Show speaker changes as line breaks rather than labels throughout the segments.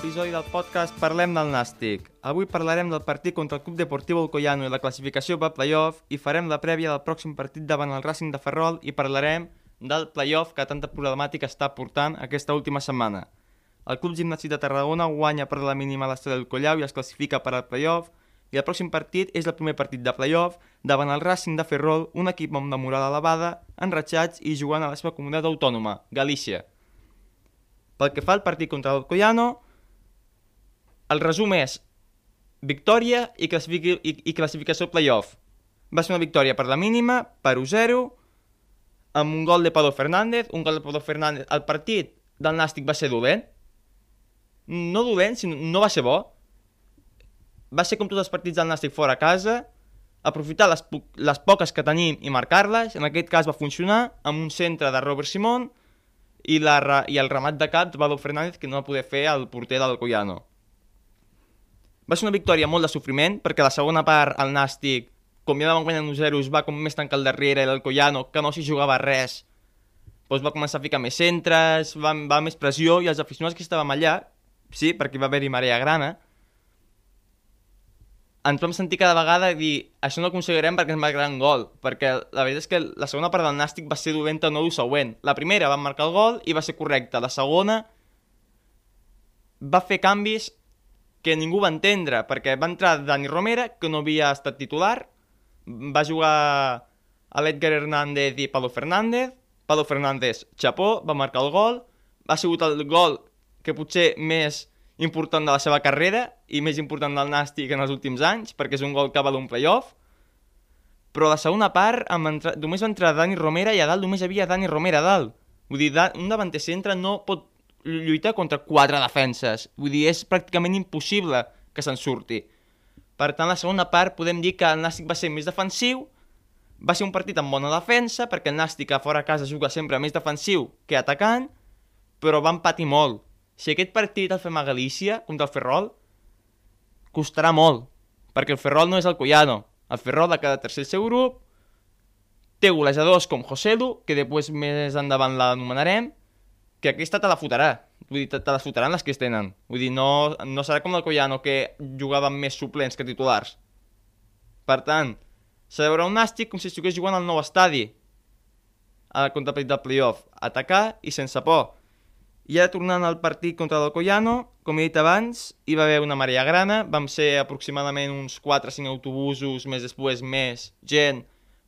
Episodi del podcast Parlem del Nàstic. Avui parlarem del partit contra el Club Deportiu Alcoyano i la classificació per playoff i farem la prèvia del pròxim partit davant el Racing de Ferrol i parlarem del playoff que tanta problemàtica està portant aquesta última setmana. El Club Gimnàstic de Tarragona guanya per la mínima l'Estat del Collau i es classifica per al playoff i el pròxim partit és el primer partit de playoff davant el Racing de Ferrol, un equip amb una moral elevada, enratxats i jugant a la seva comunitat autònoma, Galícia. Pel que fa al partit contra l'Alcoyano, el resum és victòria i, classific i, i classificació playoff. Va ser una victòria per la mínima, per 1-0, amb un gol de Pablo Fernández, un gol de Pablo Fernández. El partit del Nàstic va ser dolent, no dolent, sinó no va ser bo. Va ser com tots els partits del Nàstic fora a casa, aprofitar les, les poques que tenim i marcar-les. En aquest cas va funcionar amb un centre de Robert Simón, i, la, i el remat de cap de Vado Fernández que no va poder fer el porter del Coyano. Va ser una victòria molt de sofriment perquè la segona part el Nàstic, com ja van guanyant 1-0, va com més tancar al darrere i el Coyano, que no s'hi jugava res, doncs va començar a ficar més centres, va, va més pressió i els aficionats que estàvem allà, sí, perquè va haver-hi marea grana, ens vam sentir cada vegada dir això no ho aconseguirem perquè ens marcaran gol, perquè la veritat és que la segona part del Nàstic va ser dolenta no el següent. La primera va marcar el gol i va ser correcta. La segona va fer canvis que ningú va entendre, perquè va entrar Dani Romera, que no havia estat titular, va jugar a l'Edgar Hernández i Pablo Fernández, Pablo Fernández xapó, va marcar el gol, va sigut el gol que potser més important de la seva carrera i més important del Nàstic en els últims anys, perquè és un gol que va d'un playoff. Però la segona part entra... només va entrar Dani Romera i a dalt només havia Dani Romera a dalt. Vull dir, un davanter centre no pot lluitar contra quatre defenses. Vull dir, és pràcticament impossible que se'n surti. Per tant, la segona part podem dir que el Nàstic va ser més defensiu, va ser un partit amb bona defensa, perquè el Nàstic a fora a casa juga sempre més defensiu que atacant, però van patir molt si aquest partit el fem a Galícia, contra el Ferrol, costarà molt, perquè el Ferrol no és el Collano. El Ferrol de cada tercer seu grup té golejadors com Joselu, que després més endavant l'anomenarem, que aquesta te la fotrà. Vull dir, te, te les fotran les que es tenen. Vull dir, no, no serà com el Collano, que jugava més suplents que titulars. Per tant, veure un nàstic com si estigués jugant al nou estadi a contra el del playoff. Atacar i sense por. I ara tornant al partit contra l'Alcoyano, com he dit abans, hi va haver una marea grana, vam ser aproximadament uns 4 o 5 autobusos, més després més gent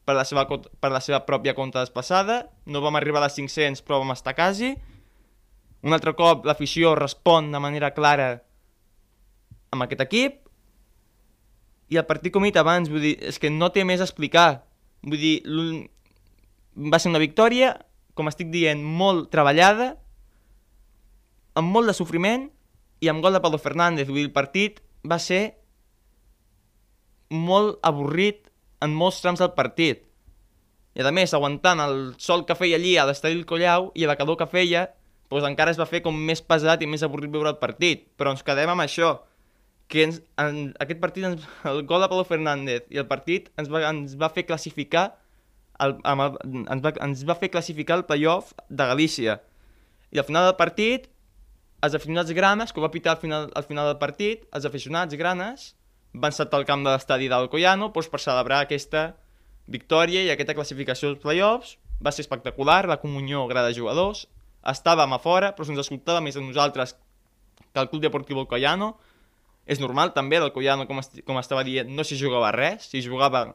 per la seva, per la seva pròpia compta desplaçada, no vam arribar a les 500 però vam estar quasi. Un altre cop l'afició respon de manera clara amb aquest equip, i el partit, com he dit abans, vull dir, és que no té més a explicar. Vull dir, va ser una victòria, com estic dient, molt treballada, amb molt de sofriment i amb gol de Pablo Fernández. Vull dir, el partit va ser molt avorrit en molts trams del partit. I a més, aguantant el sol que feia allí a l'estadi del Collau i la calor que feia, doncs encara es va fer com més pesat i més avorrit veure el partit. Però ens quedem amb això, que ens, en, aquest partit, ens, el gol de Pablo Fernández i el partit ens va, ens va fer classificar el, amb el, ens, va, ens va fer classificar el playoff de Galícia. I al final del partit els aficionats granes, que ho va pitar al final, al final del partit, els aficionats granes van saltar al camp de l'estadi del Collano doncs, per celebrar aquesta victòria i aquesta classificació dels playoffs. Va ser espectacular, la comunió grada de jugadors. Estàvem a fora, però se'ns escoltava més a nosaltres que al Club Deportiu del Collano. És normal també, del Collano, com, est com estava dient, no s'hi jugava res, s'hi jugava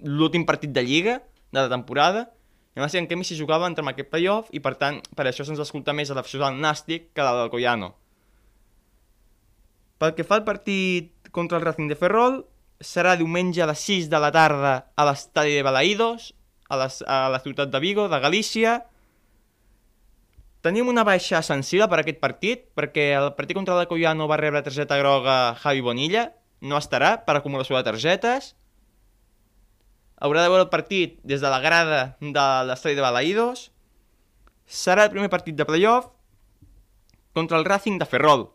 l'últim partit de Lliga de la temporada, i va ser en canvi s'hi jugava entre aquest playoff i per tant per això se'ns escolta més a l'afició del Nàstic que la del Collano. Pel que fa al partit contra el Racing de Ferrol, serà diumenge a les 6 de la tarda a l'estadi de Balaïdos, a, les, a la ciutat de Vigo, de Galícia. Tenim una baixa sensible per aquest partit, perquè el partit contra l'Alcoyano va rebre targeta groga Javi Bonilla, no estarà per acumulació de targetes. Haurà de veure el partit des de la grada de l'estadi de Balaïdos. Serà el primer partit de playoff contra el Racing de Ferrol.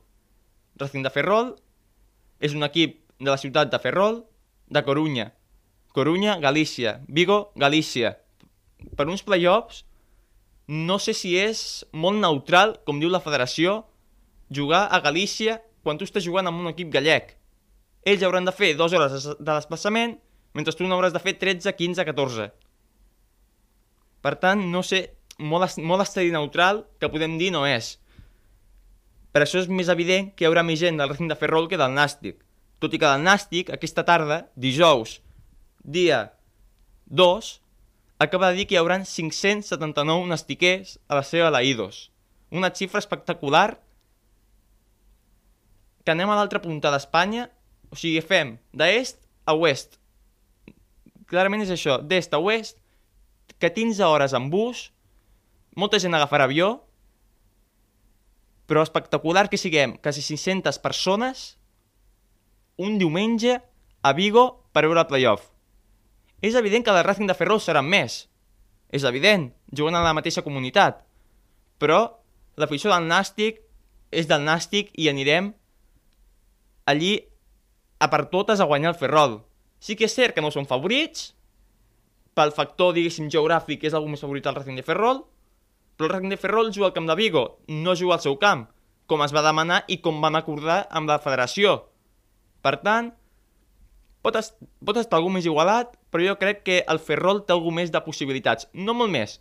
Racing de Ferrol és un equip de la ciutat de Ferrol, de Corunya. Corunya, Galícia. Vigo, Galícia. Per uns playoffs, no sé si és molt neutral, com diu la federació, jugar a Galícia quan tu estàs jugant amb un equip gallec. Ells hauran de fer dues hores de desplaçament, mentre tu n'hauràs de fer 13, 15, 14. Per tant, no sé, molt, molt estadi neutral que podem dir no és. Per això és més evident que hi haurà més gent del Racing de Ferrol que del Nàstic. Tot i que del Nàstic, aquesta tarda, dijous, dia 2, acaba de dir que hi haurà 579 nastiquers a la seva Laïdos. Una xifra espectacular que anem a l'altra punta d'Espanya, o sigui, fem d'est a oest. Clarament és això, d'est a oest, que 15 hores en bus, molta gent agafarà avió, però espectacular que siguem quasi 600 persones un diumenge a Vigo per veure el playoff. És evident que el Racing de Ferrol serà més. És evident, jugant a la mateixa comunitat. Però l'afició del Nàstic és del Nàstic i anirem allí a per totes a guanyar el Ferrol. Sí que és cert que no són favorits, pel factor, diguéssim, geogràfic és algú més favorit al Racing de Ferrol, però el Racing de Ferrol juga al camp de Vigo, no juga al seu camp, com es va demanar i com van acordar amb la federació. Per tant, pot, est pot estar algú més igualat, però jo crec que el Ferrol té algú més de possibilitats. No molt més,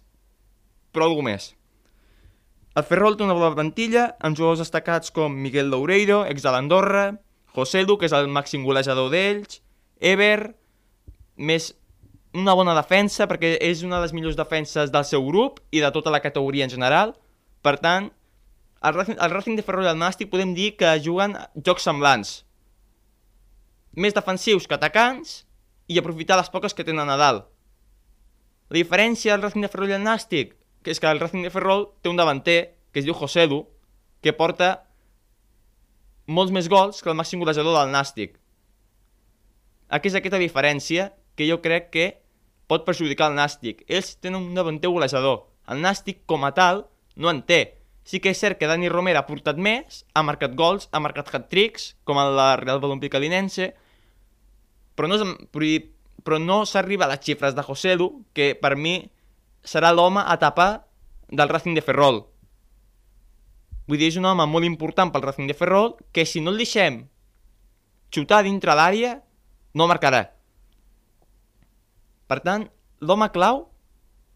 però algú més. El Ferrol té una bona plantilla, amb jugadors destacats com Miguel Loureiro, ex de l'Andorra, José Lu, que és el màxim golejador d'ells, Ever, més una bona defensa, perquè és una de les millors defenses del seu grup i de tota la categoria en general. Per tant, el Racing, el Racing de Ferrol i el Nàstic podem dir que juguen jocs semblants. Més defensius que atacants i aprofitar les poques que tenen a dalt. La diferència del Racing de Ferrol i el Nàstic que és que el Racing de Ferrol té un davanter que es diu Josedu, que porta molts més gols que el màxim golejador del Nàstic. Aquí és aquesta diferència que jo crec que pot perjudicar el Nàstic. Ells tenen un davanter golejador. El Nàstic, com a tal, no en té. Sí que és cert que Dani Romero ha portat més, ha marcat gols, ha marcat hat-tricks, com el la Real Balompic Calinense, però no, però no s'arriba a les xifres de José Lu, que per mi serà l'home a tapar del Racing de Ferrol. Vull dir, és un home molt important pel Racing de Ferrol, que si no el deixem xutar dintre l'àrea, no marcarà. Per tant, l'home clau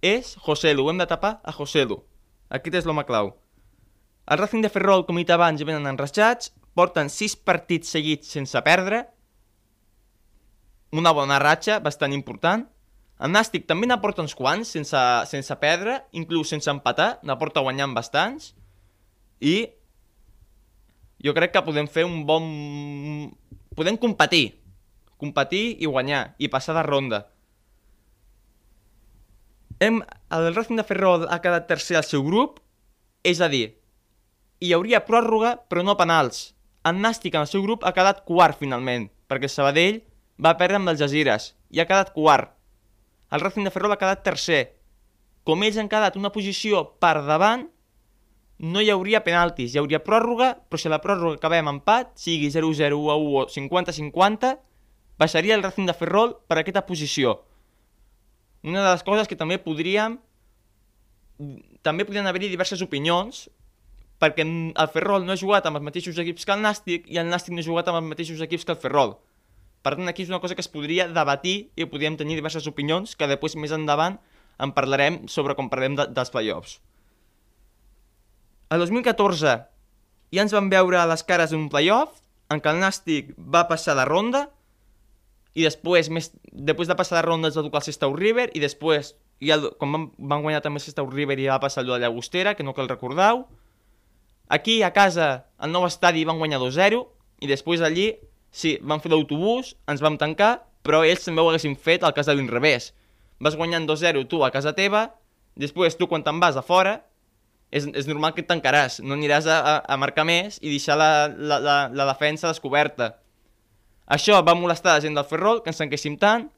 és José Lu. Hem de tapar a José Lu. Aquest és l'home clau. El Racing de Ferrol, com he dit abans, venen enreixats, porten 6 partits seguits sense perdre, una bona ratxa, bastant important. El Nàstic també n'aporta uns quants sense, sense perdre, inclús sense empatar, n'aporta guanyant bastants. I jo crec que podem fer un bon... Podem competir. Competir i guanyar, i passar de ronda. Hem, el Racing de Ferrol ha quedat tercer al seu grup, és a dir, hi hauria pròrroga però no penals. El Nàstic en el seu grup ha quedat quart finalment, perquè el Sabadell va perdre amb el Jazires i ha quedat quart. El Racing de Ferrol ha quedat tercer. Com ells han quedat una posició per davant, no hi hauria penaltis, hi hauria pròrroga, però si la pròrroga acabem empat, sigui 0-0, 1-1 o 50-50, baixaria el Racing de Ferrol per aquesta posició una de les coses que també podríem també podrien haver-hi diverses opinions perquè el Ferrol no ha jugat amb els mateixos equips que el Nàstic i el Nàstic no ha jugat amb els mateixos equips que el Ferrol. Per tant, aquí és una cosa que es podria debatir i podríem tenir diverses opinions que després més endavant en parlarem sobre com parlem de, dels playoffs. El 2014 ja ens vam veure a les cares d'un playoff en què el Nàstic va passar de ronda i després, més, després de passar de ronda es va tocar el Sestau River i després, ja, quan van, van guanyar també el Sestau River i ja va passar allò de Llagostera, que no cal recordar Aquí, a casa, al nou estadi van guanyar 2-0 i després allí, sí, van fer l'autobús, ens vam tancar, però ells també ho haguessin fet al cas de l'inrevés. Vas guanyant 2-0 tu a casa teva, després tu quan te'n vas a fora, és, és normal que et tancaràs. No aniràs a, a, a marcar més i deixar la, la, la, la defensa descoberta. Això va molestar la gent del Ferrol, que ens enquéssim tant,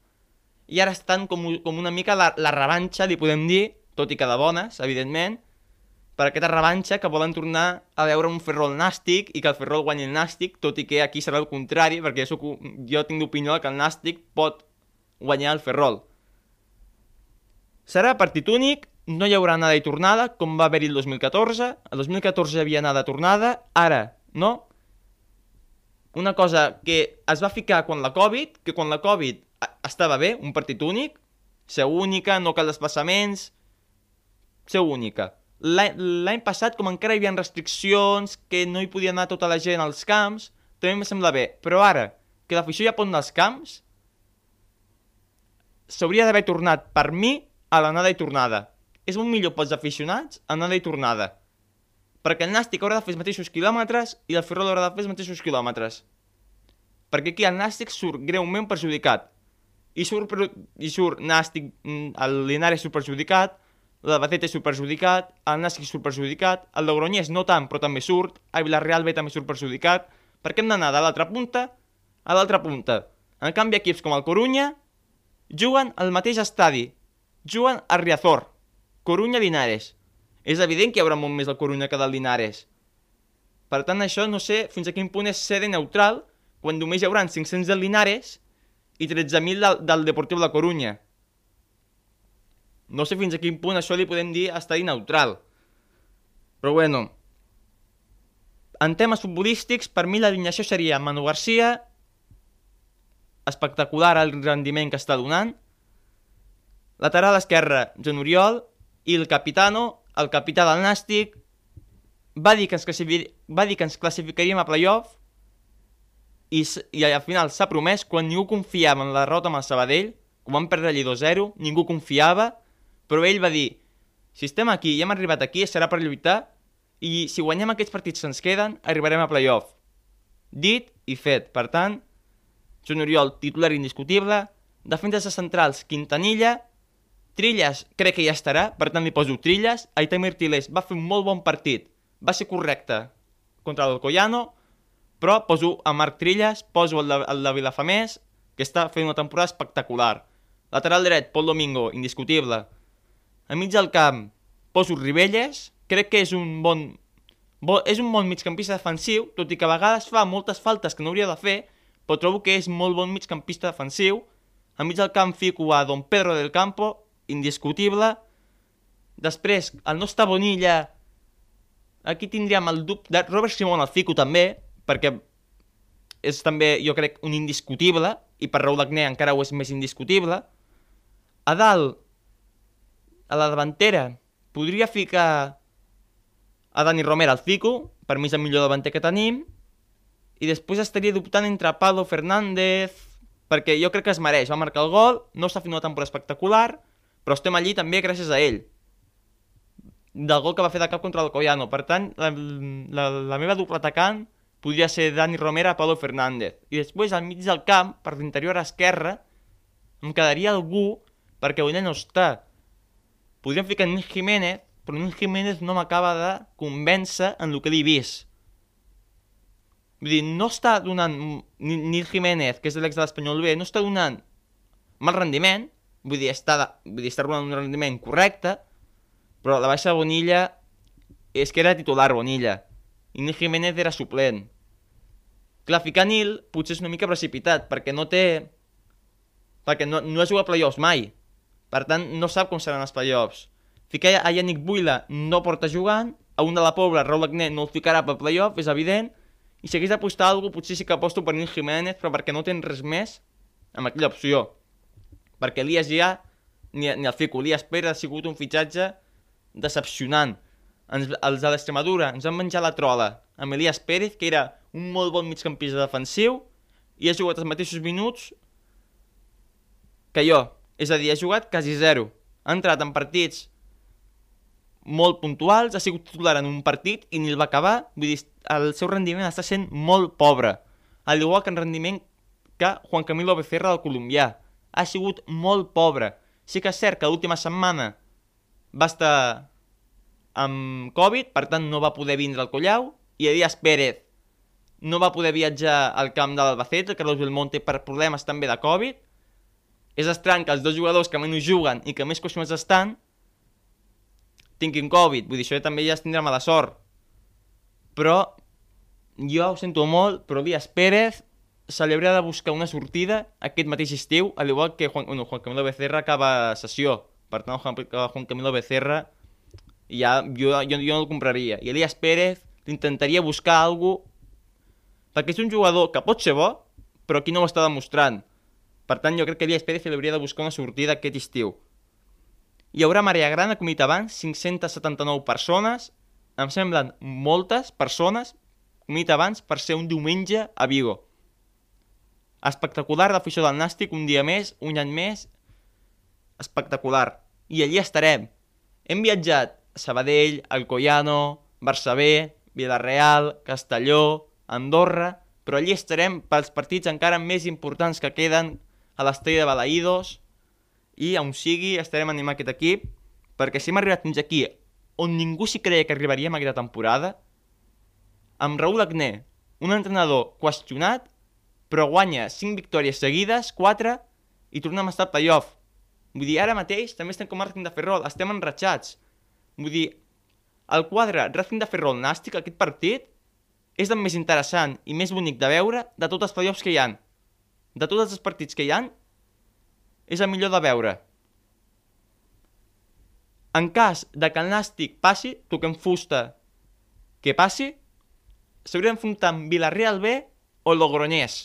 i ara estan com, com una mica la, la revanxa, li podem dir, tot i que de bones, evidentment, per aquesta revanxa que volen tornar a veure un Ferrol nàstic i que el Ferrol guanyi el nàstic, tot i que aquí serà el contrari, perquè soc, jo tinc d'opinió que el nàstic pot guanyar el Ferrol. Serà partit únic, no hi haurà anada i tornada, com va haver-hi el 2014. El 2014 hi havia anada tornada, ara no. Una cosa que es va ficar quan la Covid, que quan la Covid estava bé, un partit únic, ser única, no cal desplaçaments, ser única. L'any passat, com encara hi havia restriccions, que no hi podia anar tota la gent als camps, també em sembla bé. Però ara, que l'afició ja pot anar als camps, s'hauria d'haver tornat, per mi, a l'anada i tornada. És un millor pels aficionats, anada i tornada. Perquè el Nàstic haurà de fer els mateixos quilòmetres i el Ferrol haurà de fer els mateixos quilòmetres. Perquè aquí el Nàstic surt greument perjudicat. I surt, i surt Nàstic, mm, el Linares surt perjudicat, l'Albacete surt perjudicat, el Nàstic surt perjudicat, el Logroñés no tant, però també surt, el Villarreal B també surt perjudicat, perquè hem d'anar de l'altra punta a l'altra punta. En canvi, equips com el Corunya juguen al mateix estadi, juguen a Riazor, Corunya-Linares. És evident que hi haurà molt més al Corunya que del Linares. Per tant, això no sé fins a quin punt és sede neutral quan només hi haurà 500 del Linares i 13.000 del, del Deportiu de la Corunya. No sé fins a quin punt això li podem dir estadi neutral. Però bueno, en temes futbolístics, per mi l'alineació seria Manu Garcia, espectacular el rendiment que està donant, Lateral esquerre, Joan Oriol, i el capitano, el capità del Nàstic, va dir que ens, va dir que ens classificaríem a playoff i, i al final s'ha promès, quan ningú confiava en la derrota amb el Sabadell, quan vam perdre allí 2-0, ningú confiava, però ell va dir, si estem aquí i hem arribat aquí, serà per lluitar, i si guanyem aquests partits que ens queden, arribarem a playoff. Dit i fet. Per tant, Joan Oriol, titular indiscutible, defenses centrals, Quintanilla, Trilles crec que ja estarà, per tant li poso Trilles. Aitamir Tiles va fer un molt bon partit, va ser correcte contra el Collano, però poso a Marc Trilles, poso el de, el de Vilafamés, que està fent una temporada espectacular. Lateral dret, Pol Domingo, indiscutible. A mig del camp, poso Ribelles, crec que és un bon, bo, és un bon migcampista defensiu, tot i que a vegades fa moltes faltes que no hauria de fer, però trobo que és molt bon migcampista defensiu. A mig del camp fico a Don Pedro del Campo, indiscutible. Després, el nostre Bonilla, aquí tindríem el dubte Robert Simon al fico també, perquè és també, jo crec, un indiscutible, i per Raúl Agné encara ho és més indiscutible. A dalt, a la davantera, podria ficar a Dani Romero al fico, per mi és el millor davanter que tenim, i després estaria dubtant entre Pablo Fernández, perquè jo crec que es mereix, va marcar el gol, no està fent una temporada espectacular, però estem allí també gràcies a ell. Del gol que va fer de cap contra el Collano per tant la, la, la meva doble atacant podria ser Dani Romera Pablo Fernández. I després al mig del camp per l'interior esquerra em quedaria algú perquè ell no està podríem ficar Nil Jiménez però Nil Jiménez no m'acaba de convèncer en el que he vist vull dir, no està donant Nil Jiménez, que és l'ex de l'Espanyol B, no està donant mal rendiment, vull dir, està, vull dir, està donant un rendiment correcte, però la baixa Bonilla és que era titular Bonilla, i Nil Jiménez era suplent. Clar, ficar Nil potser és una mica precipitat, perquè no té... perquè no, no ha jugat playoffs mai. Per tant, no sap com seran els playoffs. Ficar a Yannick Buila no porta jugant, a un de la Pobla, Raúl Agné, no el ficarà per playoff, és evident, i si hagués d'apostar alguna potser sí que aposto per Nil Jiménez, però perquè no tens res més amb aquella opció perquè Elias ja, ni, ni el fico, Elias Pérez ha sigut un fitxatge decepcionant. Ens, els de l'Extremadura ens han menjat la trola amb Elias Pérez, que era un molt bon migcampista defensiu, i ha jugat els mateixos minuts que jo. És a dir, ha jugat quasi zero. Ha entrat en partits molt puntuals, ha sigut titular en un partit i ni el va acabar. Vull dir, el seu rendiment està sent molt pobre. Al igual que en rendiment que Juan Camilo Becerra del colombià ha sigut molt pobre. Sí que és cert que l'última setmana va estar amb Covid, per tant no va poder vindre al Collau, i Elias Pérez no va poder viatjar al camp de l'Albacete, Carlos Belmonte, per problemes també de Covid. És estrany que els dos jugadors que menys juguen i que més qüestions estan tinguin Covid, vull dir, això també ja es tindrà mala sort. Però jo ho sento molt, però Elias Pérez se li hauria de buscar una sortida aquest mateix estiu, al igual que Juan, bueno, Juan Camilo Becerra acaba sessió. Per tant, Juan, Juan Camilo Becerra ja, jo, jo, jo no el compraria. I Elias Pérez intentaria buscar alguna perquè és un jugador que pot ser bo, però aquí no ho està demostrant. Per tant, jo crec que Elias Pérez li hauria de buscar una sortida aquest estiu. Hi haurà Maria Grana, com he dit abans, 579 persones. Em semblen moltes persones, com he abans, per ser un diumenge a Vigo. Espectacular l'afició del Nàstic, un dia més, un any més. Espectacular. I allí estarem. Hem viatjat a Sabadell, Alcoyano, Barça B, Villarreal, Castelló, Andorra, però allí estarem pels partits encara més importants que queden a l'estella de Balaïdos i on sigui estarem animant aquest equip perquè si hem arribat fins aquí on ningú s'hi creia que arribaríem aquesta temporada amb Raúl Agné, un entrenador qüestionat però guanya 5 victòries seguides, 4 i tornem a estar al playoff vull dir, ara mateix també estem com a Racing de Ferrol estem enratxats vull dir, el quadre Racing de Ferrol Nàstic, aquest partit és el més interessant i més bonic de veure de tots els playoffs que hi han. De tots els partits que hi han, és el millor de veure. En cas de que el Nàstic passi, toquem fusta que passi, s'hauria d'enfrontar amb Villarreal B o Logroñés.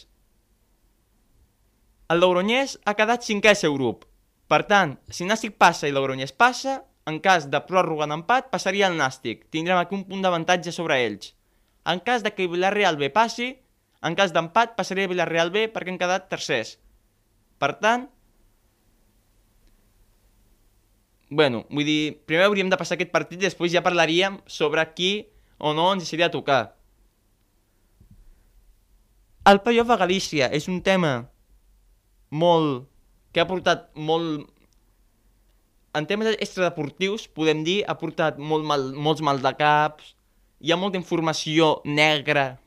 El Logroñés ha quedat cinquè seu grup. Per tant, si Nàstic passa i Logroñés passa, en cas de pròrroga en empat, passaria el Nàstic. Tindrem aquí un punt d'avantatge sobre ells. En cas de que Villarreal B passi, en cas d'empat passaria Villarreal B perquè han quedat tercers. Per tant, bueno, vull dir, primer hauríem de passar aquest partit i després ja parlaríem sobre qui o no ens seria a tocar. El playoff a Galícia és un tema molt... que ha portat molt... En temes extradeportius, podem dir, ha portat molt mal, molts mal de caps, hi ha molta informació negra,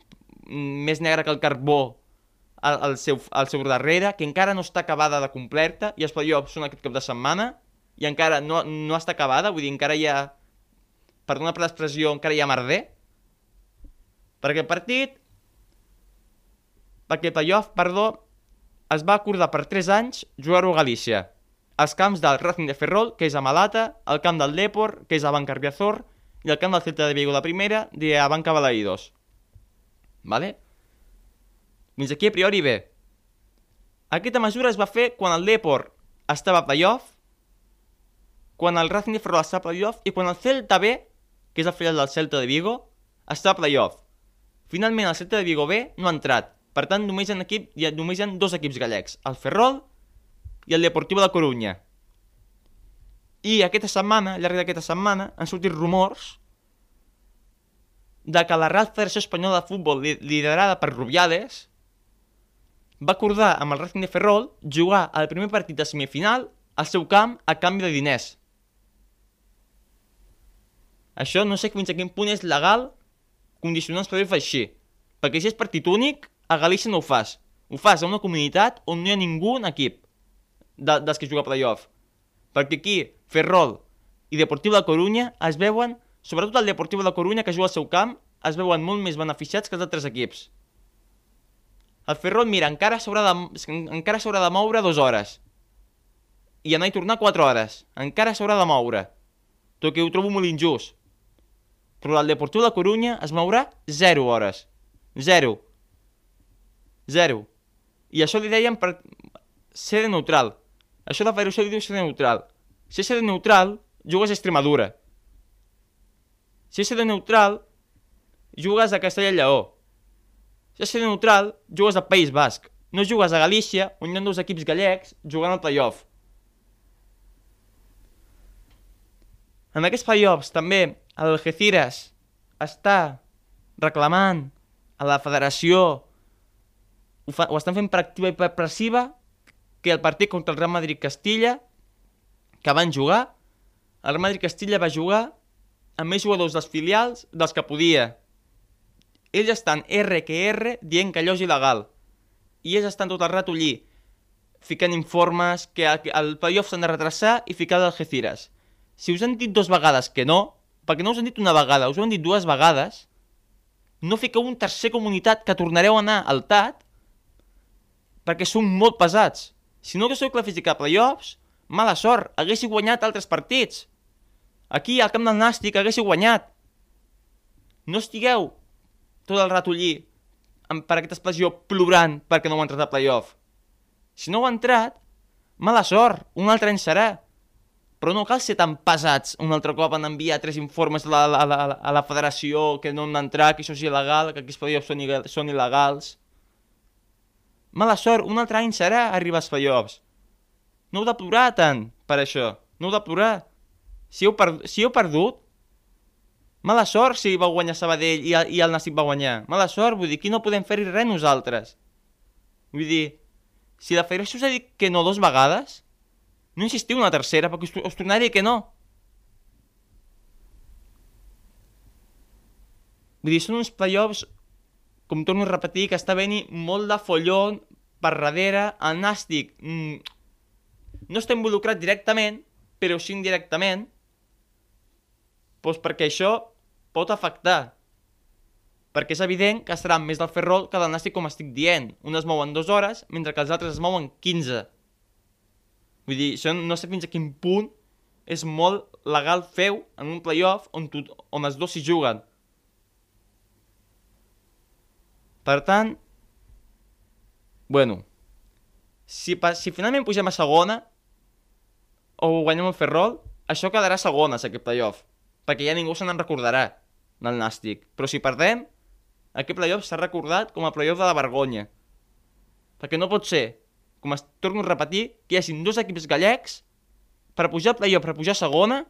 més negra que el carbó, al, al, seu, al seu darrere, que encara no està acabada de completa, i els playoffs són aquest cap de setmana, i encara no, no està acabada, vull dir, encara hi ha, perdona per l'expressió, encara hi ha merder, perquè el partit, perquè el playoff, perdó, es va acordar per 3 anys jugar-ho a Galícia, als camps del Racing de Ferrol, que és a Malata, al camp del Depor, que és a Bancarriazor, y al camp del Celta de Vigo la primera de Abanca Balaïdos. Vale? Fins aquí a priori bé. Aquesta mesura es va fer quan el Depor estava a playoff, quan el Racing de Ferrol estava a playoff i quan el Celta B, que és el filial del Celta de Vigo, està a playoff. Finalment el Celta de Vigo B no ha entrat. Per tant, només hi ha, equip, hi ha, només hi ha dos equips gallecs, el Ferrol i el Deportivo de Corunya. I aquesta setmana, al llarg d'aquesta setmana, han sortit rumors de que la Real Federació Espanyola de Futbol, liderada per Rubiales, va acordar amb el Racing de Ferrol jugar al primer partit de semifinal al seu camp a canvi de diners. Això no sé fins a quin punt és legal condicionar els playoffs així. Perquè si és partit únic, a Galícia no ho fas. Ho fas a una comunitat on no hi ha ningú en equip de, dels que juga playoff. Perquè aquí Ferrol i Deportiu de Corunya es veuen, sobretot el Deportiu de Corunya que juga al seu camp, es veuen molt més beneficiats que els altres equips. El Ferrol, mira, encara s'haurà de, encara de moure dues hores. I anar i tornar quatre hores. Encara s'haurà de moure. Tot que ho trobo molt injust. Però el Deportiu de Corunya es mourà 0 hores. 0. 0. I això li deien per ser neutral. Això de fer-ho li diu ser neutral. Si de neutral, jugues a Extremadura. Si és de neutral, jugues a Castella i Lleó. Si és de neutral, jugues al País Basc. No jugues a Galícia, on hi ha dos equips gallecs jugant al playoff. En aquests playoffs també el Algeciras està reclamant a la federació ho, fa, ho estan fent per activa i per passiva que el partit contra el Real Madrid-Castilla que van jugar, el Real Madrid-Castilla va jugar amb més jugadors dels filials dels que podia. Ells estan R que R dient que allò és il·legal. I ells estan tot el rato allí, ficant informes que el playoff s'han de retrasar i ficar d'Algeciras. Si us han dit dues vegades que no, perquè no us han dit una vegada, us ho han dit dues vegades, no fiqueu un tercer comunitat que tornareu a anar al TAT perquè són molt pesats. Si no haguéssiu classificat a playoffs, mala sort, haguéssiu guanyat altres partits. Aquí, al camp del Nàstic, haguéssiu guanyat. No estigueu tot el rato allí, per aquesta expressió, plorant perquè no heu entrat a playoff. Si no heu entrat, mala sort, un altre any serà. Però no cal ser tan pesats un altre cop en enviar tres informes a la, a la, a la federació que no han d'entrar, que això és il·legal, que aquests playoffs són, són il·legals. Mala sort, un altre any serà arribar als playoffs. No heu de plorar tant per això. No heu de plorar. Si heu, per, si heu perdut, mala sort si va guanyar Sabadell i, i el Nàstic va guanyar. Mala sort, vull dir, aquí no podem fer-hi res nosaltres. Vull dir, si la federació us ha dit que no dos vegades, no insistiu una tercera, perquè us, us tornaré que no. Vull dir, són uns playoffs, com torno a repetir, que està venint molt de follon per darrere. El Nàstic mm, no està involucrat directament, però sí indirectament, doncs perquè això pot afectar. Perquè és evident que estarà més del Ferrol que del Nàstic, com estic dient. Un es mouen dues hores, mentre que els altres es mouen 15. Vull dir, això no sé fins a quin punt és molt legal feu en un playoff on, tu, on els dos s'hi juguen. Per tant, bueno, si, si finalment pugem a segona o guanyem el Ferrol, això quedarà segones, aquest playoff, perquè ja ningú se n'en recordarà del Nàstic. Però si perdem, aquest playoff s'ha recordat com a playoff de la vergonya. Perquè no pot ser com es torno a repetir, que hi hagin dos equips gallecs per pujar a playoff, per pujar segona,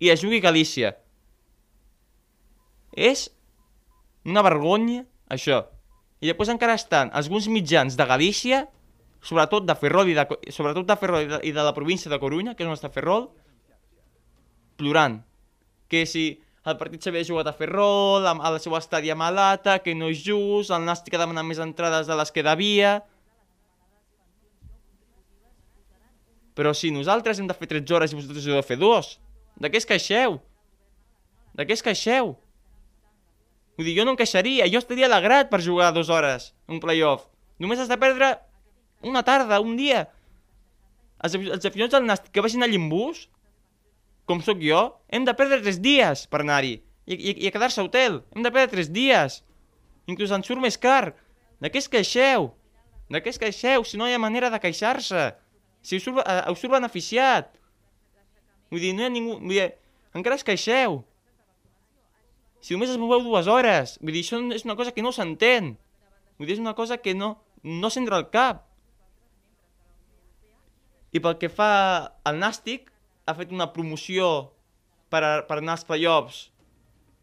i es jugui Galícia. És una vergonya, això. I després encara estan alguns mitjans de Galícia, sobretot de Ferrol i de, sobretot de Ferrol i de, i de la província de Corunya, que és on està Ferrol, plorant. Que si el partit s'havia jugat a Ferrol, a, a la seva estàdia malata, que no és just, el Nàstic ha demanat més entrades de les que devia... Però si nosaltres hem de fer 13 hores i vosaltres heu de fer dues, de què es queixeu? De què es queixeu? Vull dir, jo no em queixaria, jo estaria alegrat per jugar dues hores, un playoff. Només has de perdre una tarda, un dia. Els, els aficionats del Nàstic que vagin allà en bus, com sóc jo, hem de perdre tres dies per anar-hi. I, i, i a quedar-se a hotel. Hem de perdre tres dies. Inclús ens surt més car. De què es queixeu? De què es queixeu si no hi ha manera de queixar-se? Si us surt, uh, us surt beneficiat. Vull dir, no hi ha ningú... Vull dir, encara es queixeu. Si només es moveu dues hores. Vull dir, això és una cosa que no s'entén. Vull dir, és una cosa que no, no s'entra al cap. I pel que fa al Nàstic, ha fet una promoció per, a, per anar als playoffs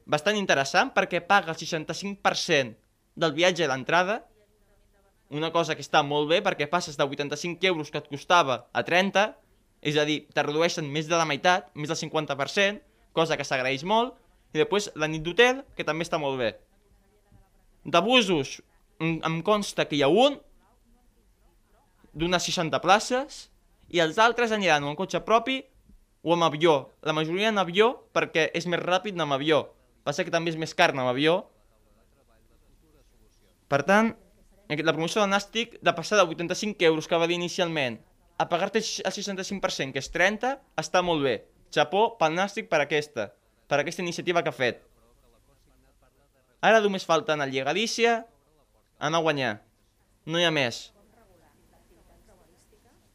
bastant interessant perquè paga el 65% del viatge a l'entrada una cosa que està molt bé perquè passes de 85 euros que et costava a 30, és a dir, te redueixen més de la meitat, més del 50%, cosa que s'agraeix molt, i després la nit d'hotel, que també està molt bé. D'abusos, em consta que hi ha un, d'unes 60 places, i els altres aniran amb un cotxe propi o amb avió. La majoria en avió perquè és més ràpid amb avió. Passa que també és més car amb avió. Per tant, la promoció del Nàstic, de passar de 85 euros que va dir inicialment a pagar-te el 65%, que és 30, està molt bé. Japó pel Nàstic per aquesta, per aquesta iniciativa que ha fet. Ara només falta anar a Galícia, anar a guanyar. No hi ha més.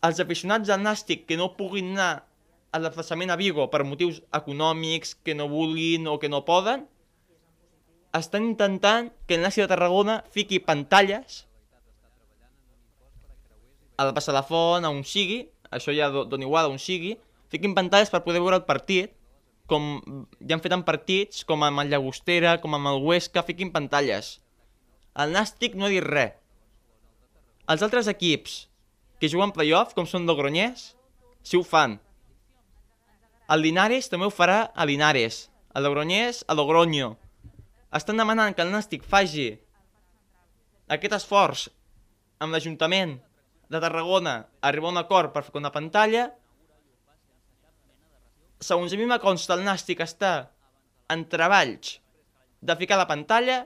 Els aficionats del Nàstic que no puguin anar a l'aflaçament a Vigo per motius econòmics, que no vulguin o que no poden, estan intentant que el Nasi de Tarragona fiqui pantalles a la Passa de la Font, a on sigui, això ja dona igual, on sigui, fiquin pantalles per poder veure el partit, com ja han fet en partits, com amb el Llagostera, com amb el Huesca, fiquin pantalles. El Nàstic no ha dit res. Els altres equips que juguen playoff, com són Gronyers, sí ho fan. El Linares també ho farà a Linares. a Logroñés, a Logroño. Estan demanant que el Nàstic faci aquest esforç amb l'Ajuntament de Tarragona arribar a un acord per fer una pantalla. Segons a mi me consta, el Nàstic està en treballs de ficar la pantalla,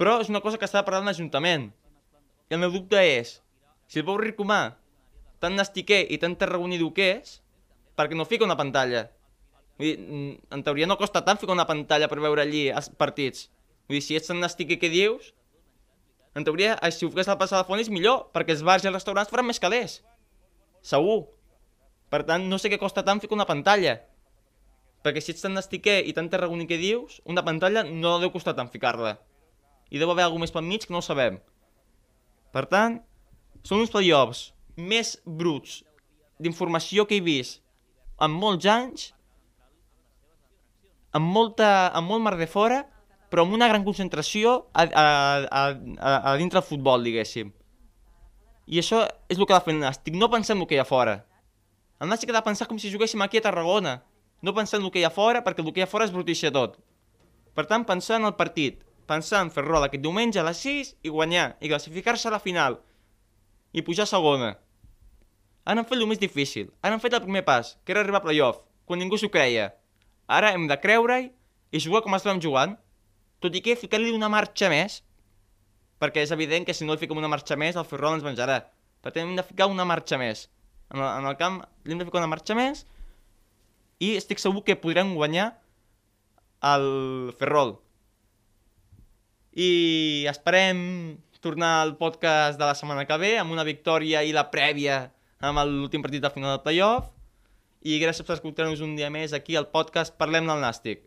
però és una cosa que està parlant l'Ajuntament. I el meu dubte és, si el veu Ricomà, tan nastiquer i tan tarragoní perquè no fica una pantalla? Vull dir, mm, en teoria no costa tant ficar una pantalla per veure allí els partits. Vull dir, si ets tan nastiquer que dius, en teoria, eh, si ho fes al passar de font és millor, perquè els bars i els restaurants faran més calés. Segur. Per tant, no sé què costa tant ficar una pantalla. Perquè si ets tan nastiquer i tan tarragoní que dius, una pantalla no deu costar tant ficar-la. I deu haver alguna més pel mig que no ho sabem. Per tant, són uns playoffs més bruts d'informació que he vist en molts anys, amb, molta, amb molt mar de fora, però amb una gran concentració a, a, a, a, a dintre del futbol, diguéssim. I això és el que ha de fer el Nàstic, no pensar en el que hi ha fora. El Nàstic ha de pensar com si juguéssim aquí a Tarragona, no pensar en el que hi ha fora, perquè el que hi ha fora es brutícia tot. Per tant, pensar en el partit, pensar en fer aquest diumenge a les 6 i guanyar, i classificar-se a la final, i pujar a segona. Ara han fet el més difícil, ara han fet el primer pas, que era arribar a playoff, quan ningú s'ho creia. Ara hem de creure-hi i jugar com estàvem jugant, tot i que ficar-li una marxa més, perquè és evident que si no li fiquem una marxa més, el Ferrol ens menjarà. Per tant, hem de ficar una marxa més. En el, en el camp li hem de ficar una marxa més i estic segur que podrem guanyar el Ferrol. I esperem tornar al podcast de la setmana que ve amb una victòria i la prèvia amb l'últim partit de final del playoff. I gràcies per escoltar-nos un dia més aquí al podcast Parlem del Nàstic.